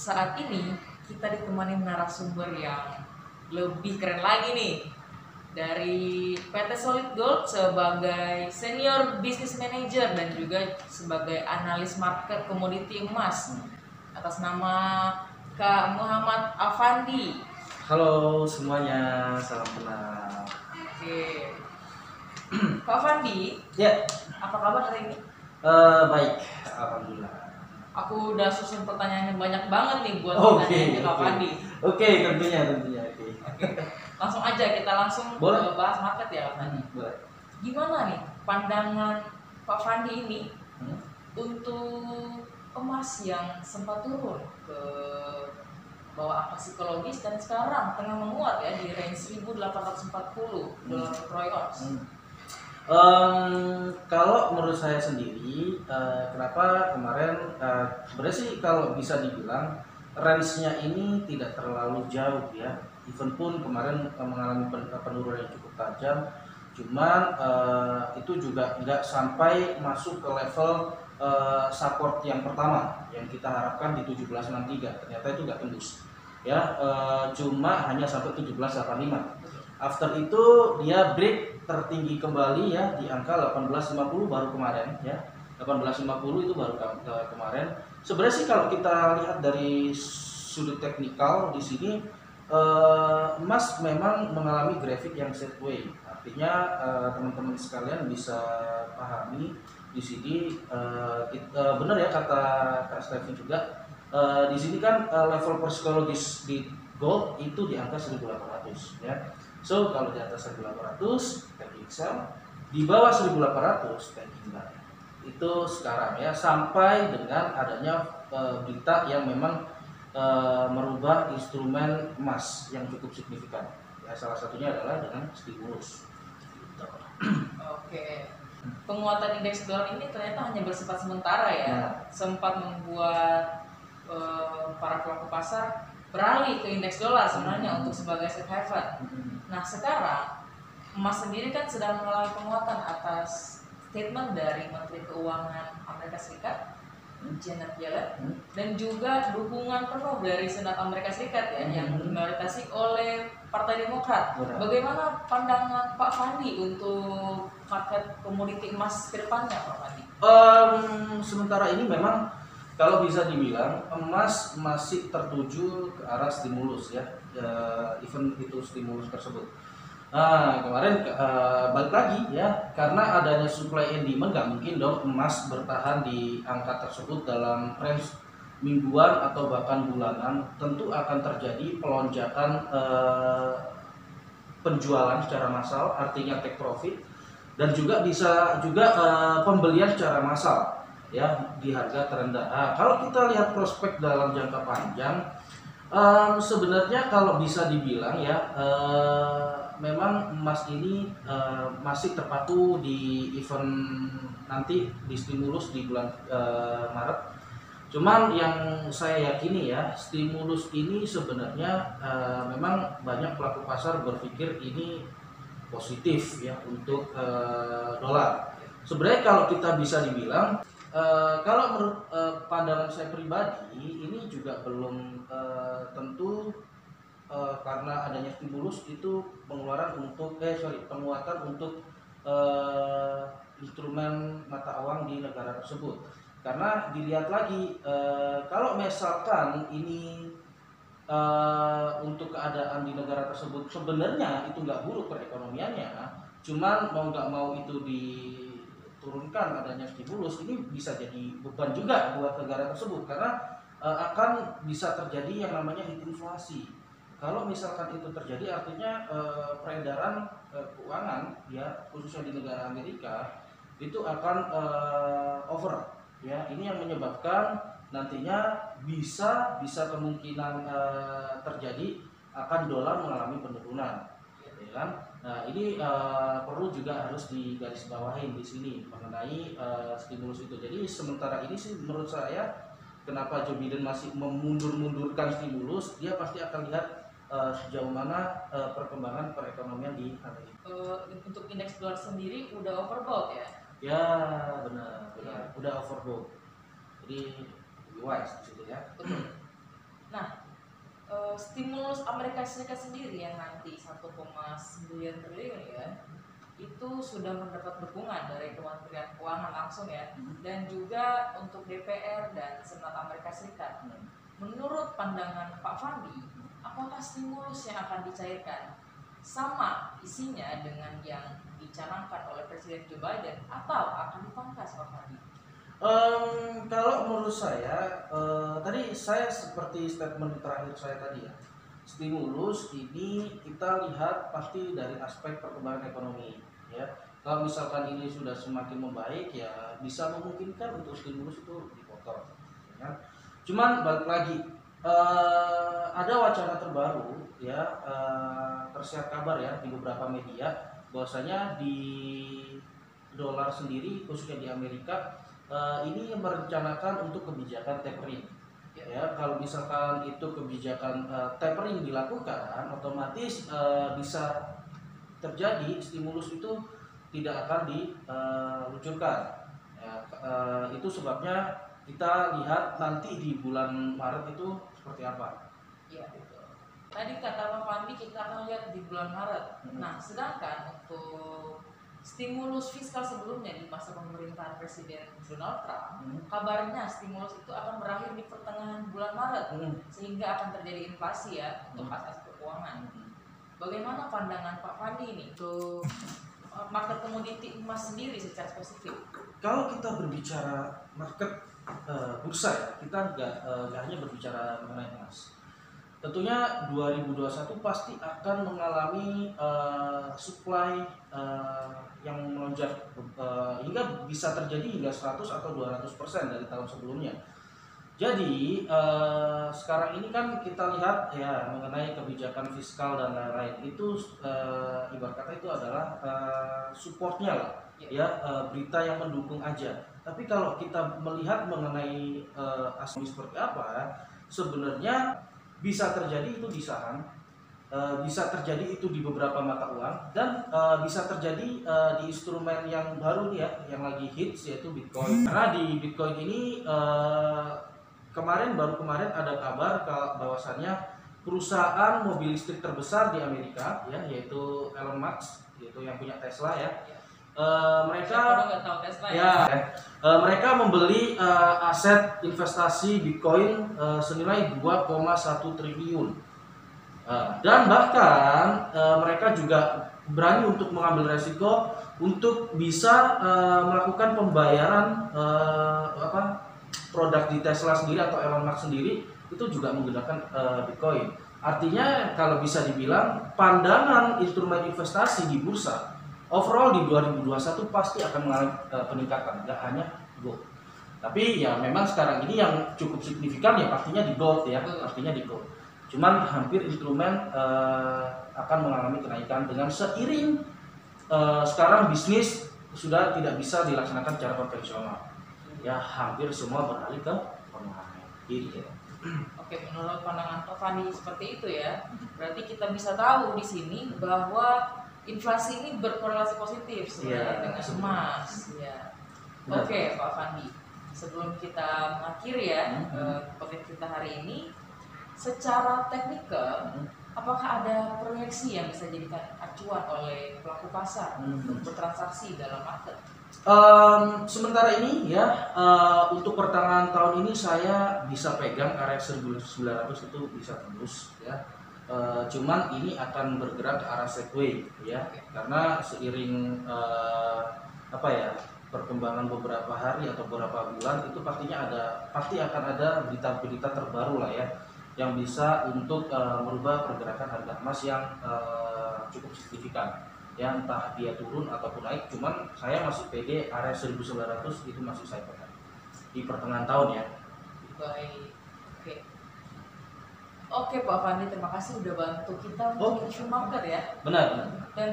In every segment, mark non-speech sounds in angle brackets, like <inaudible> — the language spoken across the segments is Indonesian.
saat ini kita ditemani narasumber yang lebih keren lagi nih dari PT Solid Gold sebagai senior business manager dan juga sebagai analis market komoditi emas atas nama Kak Muhammad Afandi. Halo semuanya, salam kenal. Oke. Kak Afandi, Ya, apa kabar hari ini? eh, baik, alhamdulillah. Aku udah susun pertanyaan yang banyak banget nih buat Oke, pertanyaan Kak oke. Afandi. Oke, tentunya, tentunya. Oke, Oke. Langsung aja kita langsung Boleh. ke bahas market ya Kak Fandi. boleh. Gimana nih pandangan Pak Fandi ini Hmm? untuk emas yang sempat turun ke bawah angka psikologis dan sekarang tengah menguat ya di range 1840 dolar per troy ounce. Hmm. Em, kalau menurut saya sendiri, eh, kenapa kemarin eh, sebenarnya sih kalau bisa dibilang range-nya ini tidak terlalu jauh ya. Even pun kemarin eh, mengalami pen- penurunan yang cukup tajam, cuman eh, itu juga nggak sampai masuk ke level eh, support yang pertama yang kita harapkan di 1763. Ternyata itu nggak tembus. Ya, eh, cuma hanya sampai 1785. After itu dia break tertinggi kembali ya di angka 1850 baru kemarin ya. 1850 itu baru ke- ke- kemarin. Sebenarnya sih kalau kita lihat dari sudut teknikal di sini eh, emas memang mengalami grafik yang sideways. Artinya eh, teman-teman sekalian bisa pahami di sini eh, eh, benar ya kata Kak Stephen juga eh, di sini kan eh, level psikologis di gold itu di angka 1800 ya. So kalau di atas 1800 teknik sell, di bawah 1800 teknik buy. Itu sekarang ya sampai dengan adanya eh, berita yang memang eh, merubah instrumen emas yang cukup signifikan. Ya salah satunya adalah dengan stimulus. Gitu. Oke. Penguatan indeks dolar ini ternyata hanya bersifat sementara ya. Ya. Sempat membuat eh, para pelaku pasar beralih ke indeks dolar sebenarnya Hmm. untuk sebagai safe haven. Nah sekarang emas sendiri kan sedang mengalami penguatan atas statement dari Menteri Keuangan Amerika Serikat Janet Yellen Hmm. dan juga dukungan penuh dari Senat Amerika Serikat ya yang Hmm. dimayoritasi oleh Partai Demokrat. Benar. Bagaimana pandangan Pak Fandi untuk market komoditi emas ke depannya Pak Fandi? Em, sementara ini memang kalau bisa dibilang emas masih tertuju ke arah stimulus ya, event itu stimulus tersebut. Nah kemarin eh, balik lagi ya karena adanya supply and demand nggak mungkin dong emas bertahan di angka tersebut dalam range mingguan atau bahkan bulanan tentu akan terjadi pelonjakan eh, penjualan secara massal artinya take profit dan juga bisa juga eh, pembelian secara massal ya di harga terendah. Nah, kalau kita lihat prospek dalam jangka panjang, em, sebenarnya kalau bisa dibilang ya eh, memang emas ini eh, masih terpaku di event nanti di stimulus di bulan eh, Maret. Cuman yang saya yakini ya stimulus ini sebenarnya eh, memang banyak pelaku pasar berpikir ini positif ya untuk eh, dolar. Sebenarnya kalau kita bisa dibilang eh, kalau menurut eh, pandangan saya pribadi ini juga belum eh, tentu eh, karena adanya stimulus itu pengeluaran untuk eh sorry penguatan untuk eh, instrumen mata uang di negara tersebut. Karena dilihat lagi eh, kalau misalkan ini eh, untuk keadaan di negara tersebut sebenarnya itu nggak buruk perekonomiannya, cuman mau nggak mau itu diturunkan adanya stimulus ini bisa jadi beban juga buat negara tersebut. Karena eh, akan bisa terjadi yang namanya inflasi. Kalau misalkan itu terjadi artinya eh, peredaran eh, keuangan ya khususnya di negara Amerika itu akan eh, over ya. Ini yang menyebabkan nantinya bisa bisa kemungkinan eh, terjadi akan dolar mengalami penurunan ya kan nah ini eh, perlu juga harus digarisbawahi di sini mengenai eh, stimulus itu. Jadi sementara ini sih menurut saya kenapa Joe Biden masih memundur-mundurkan stimulus dia pasti akan lihat eh, sejauh mana eh, perkembangan perekonomian di Amerika Eh, untuk indeks dolar sendiri udah overbought ya. ya benar benar. Udah overbought. Jadi wise di situ ya. Betul. Nah, eh, stimulus Amerika Serikat sendiri yang nanti 1,9 triliun ya itu sudah mendapat dukungan dari Kementerian Keuangan langsung ya Hmm. dan juga untuk DPR dan Senat Amerika Serikat. Menurut pandangan Pak Fandi, apakah stimulus yang akan dicairkan sama isinya dengan yang dicanangkan oleh Presiden Joe Biden atau akan dipangkas Pak Fandi? Em, kalau menurut saya, eh, tadi saya seperti statement terakhir saya tadi ya, stimulus ini kita lihat pasti dari aspek perkembangan ekonomi, ya. Kalau misalkan ini sudah semakin membaik, ya bisa memungkinkan untuk stimulus itu dipotong, ya? Cuman balik lagi, eh, ada wacana terbaru, ya, eh, tersiar kabar ya di beberapa media, bahwasanya di dolar sendiri, khususnya di Amerika, Eh, ini merencanakan untuk kebijakan tapering. Ya, kalau misalkan itu kebijakan eh, tapering dilakukan, otomatis eh, bisa terjadi stimulus itu tidak akan diluncurkan. Ya, eh, itu sebabnya kita lihat nanti di bulan Maret itu seperti apa. Iya betul. Tadi kata Pak Fandi kita akan lihat di bulan Maret. Hmm. Nah, sedangkan untuk stimulus fiskal sebelumnya di masa pemerintahan Presiden Donald Trump, Hmm. kabarnya stimulus itu akan berakhir di pertengahan bulan Maret Hmm. sehingga akan terjadi inflasi ya untuk Hmm. aset keuangan. Bagaimana pandangan Pak Fandi ini untuk uh, market komoditi emas sendiri secara spesifik? Kalau kita berbicara market eh, bursa ya, kita nggak eh, nggak hanya berbicara mengenai emas. Tentunya 2021 pasti akan mengalami eh, supply eh, yang melonjak eh, hingga bisa terjadi hingga 100 atau 200 persen dari tahun sebelumnya. Jadi eh, sekarang ini kan kita lihat ya mengenai kebijakan fiskal dan lain-lain itu eh, ibarat kata itu adalah eh, supportnya lah ya eh, berita yang mendukung aja. Tapi kalau kita melihat mengenai eh, asli seperti apa, sebenarnya bisa terjadi itu di saham, eh, bisa terjadi itu di beberapa mata uang, dan eh, bisa terjadi eh, di instrumen yang baru nih ya, yang lagi hits yaitu Bitcoin. Karena di Bitcoin ini eh, kemarin baru kemarin ada kabar bahwasannya perusahaan mobil listrik terbesar di Amerika ya yaitu Elon Musk yaitu yang punya Tesla ya. Eh, mereka tahu Tesla ya? Ya, eh, mereka membeli eh, aset investasi Bitcoin eh, senilai 2,1 triliun. Eh, dan bahkan eh, mereka juga berani untuk mengambil resiko untuk bisa eh, melakukan pembayaran eh, apa produk di Tesla sendiri atau Elon Musk sendiri itu juga menggunakan eh, Bitcoin. Artinya kalau bisa dibilang pandangan instrumen investasi di bursa overall di 2021 pasti akan mengalami eh, peningkatan, nggak hanya gold. Tapi ya memang sekarang ini yang cukup signifikan ya pastinya di gold ya, pastinya di gold. Cuman hampir instrumen eh, akan mengalami kenaikan dengan seiring eh, sekarang bisnis sudah tidak bisa dilaksanakan secara konvensional. Ya hampir semua beralih ke online. Gitu ya. Oke, menurut pandangan Pak Fandi seperti itu ya. Berarti kita bisa tahu di sini bahwa inflasi ini berkorelasi positif sebenarnya Iya, dengan emas. Ya. Benar. Oke, Pak Fandi. Sebelum kita mengakhiri ya Hmm. eh, podcast kita hari ini, secara teknikal, Hmm. apakah ada proyeksi yang bisa dijadikan acuan oleh pelaku pasar Hmm. untuk bertransaksi dalam market? Em, sementara ini ya eh, untuk pertengahan tahun ini saya bisa pegang area 1900 itu bisa tembus ya. Eh, cuman ini akan bergerak ke arah sideway ya. Karena seiring eh, apa ya perkembangan beberapa hari atau beberapa bulan itu pastinya ada pasti akan ada berita-berita terbaru lah ya yang bisa untuk eh, merubah pergerakan harga emas yang eh, cukup signifikan. Ya entah dia turun ataupun naik cuman saya masih pede area 1900 itu masih saya pegang. Di pertengahan tahun ya. Baik. Oke Pak Fandi, terima kasih udah bantu kita Oh. untuk isu market ya. benar benar Dan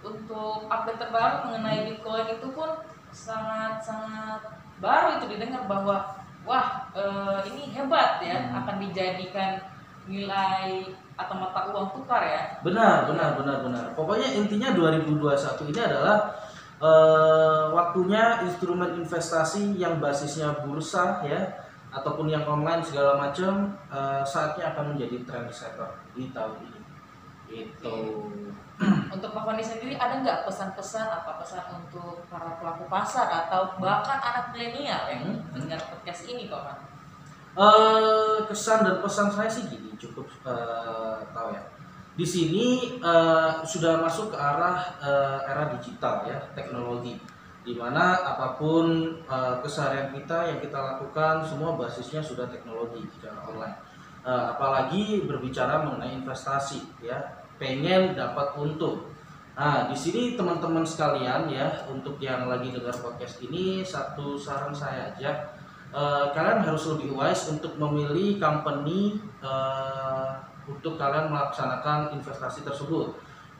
untuk update terbaru mengenai Bitcoin itu pun sangat-sangat baru itu didengar bahwa wah eh, ini hebat ya Hmm. akan dijadikan nilai atau mata uang tukar ya. benar benar benar benar pokoknya intinya 2021 ini adalah eh, waktunya instrumen investasi yang basisnya bursa ya ataupun yang online segala macam eh, saatnya akan menjadi trendsetter di tahun ini. Itu. <clears throat> Untuk Pak Fandi sendiri ada nggak pesan-pesan apa pesan untuk para pelaku pasar atau bahkan anak milenial yang Hmm. mendengar podcast ini Pak Fandi? Eh, kesan dan pesan saya sih gini cukup eh, tahu ya. Di sini eh, sudah masuk ke arah eh, era digital ya teknologi, di mana apa pun eh, keseharian kita yang kita lakukan semua basisnya sudah teknologi secara online. Eh, apalagi berbicara mengenai investasi ya, pengen dapat untung. Nah, di sini teman-teman sekalian ya, untuk yang lagi dengar podcast ini satu saran saya aja Eh, kalian harus lebih wise untuk memilih company eh, untuk kalian melaksanakan investasi tersebut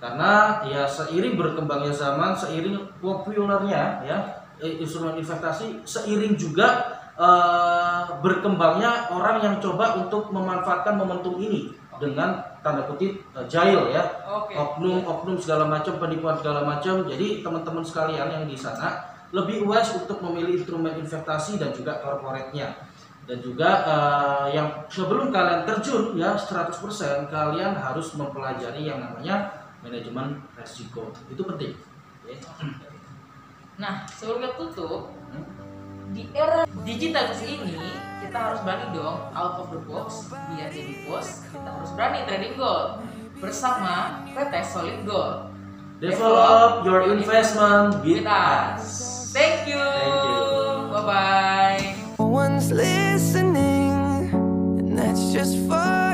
karena ya seiring berkembangnya zaman seiring populernya ya instrumen investasi seiring juga eh, berkembangnya orang yang coba untuk memanfaatkan momentum ini dengan tanda kutip eh, jahil ya. Oke. oknum oknum segala macam penipuan segala macam. Jadi teman-teman sekalian yang di sana lebih wise untuk memilih instrumen investasi dan juga corporate-nya dan juga eh, yang sebelum kalian terjun ya 100% kalian harus mempelajari yang namanya manajemen resiko itu penting ya. Nah, sebelum kita tutup, Hmm. di era digital ini kita harus berani dong out of the box biar jadi bos. Kita harus berani trading gold bersama PT Solid Gold. develop your investment with us. Thank you. Thank you. Bye bye. No one's listening, and that's just fine.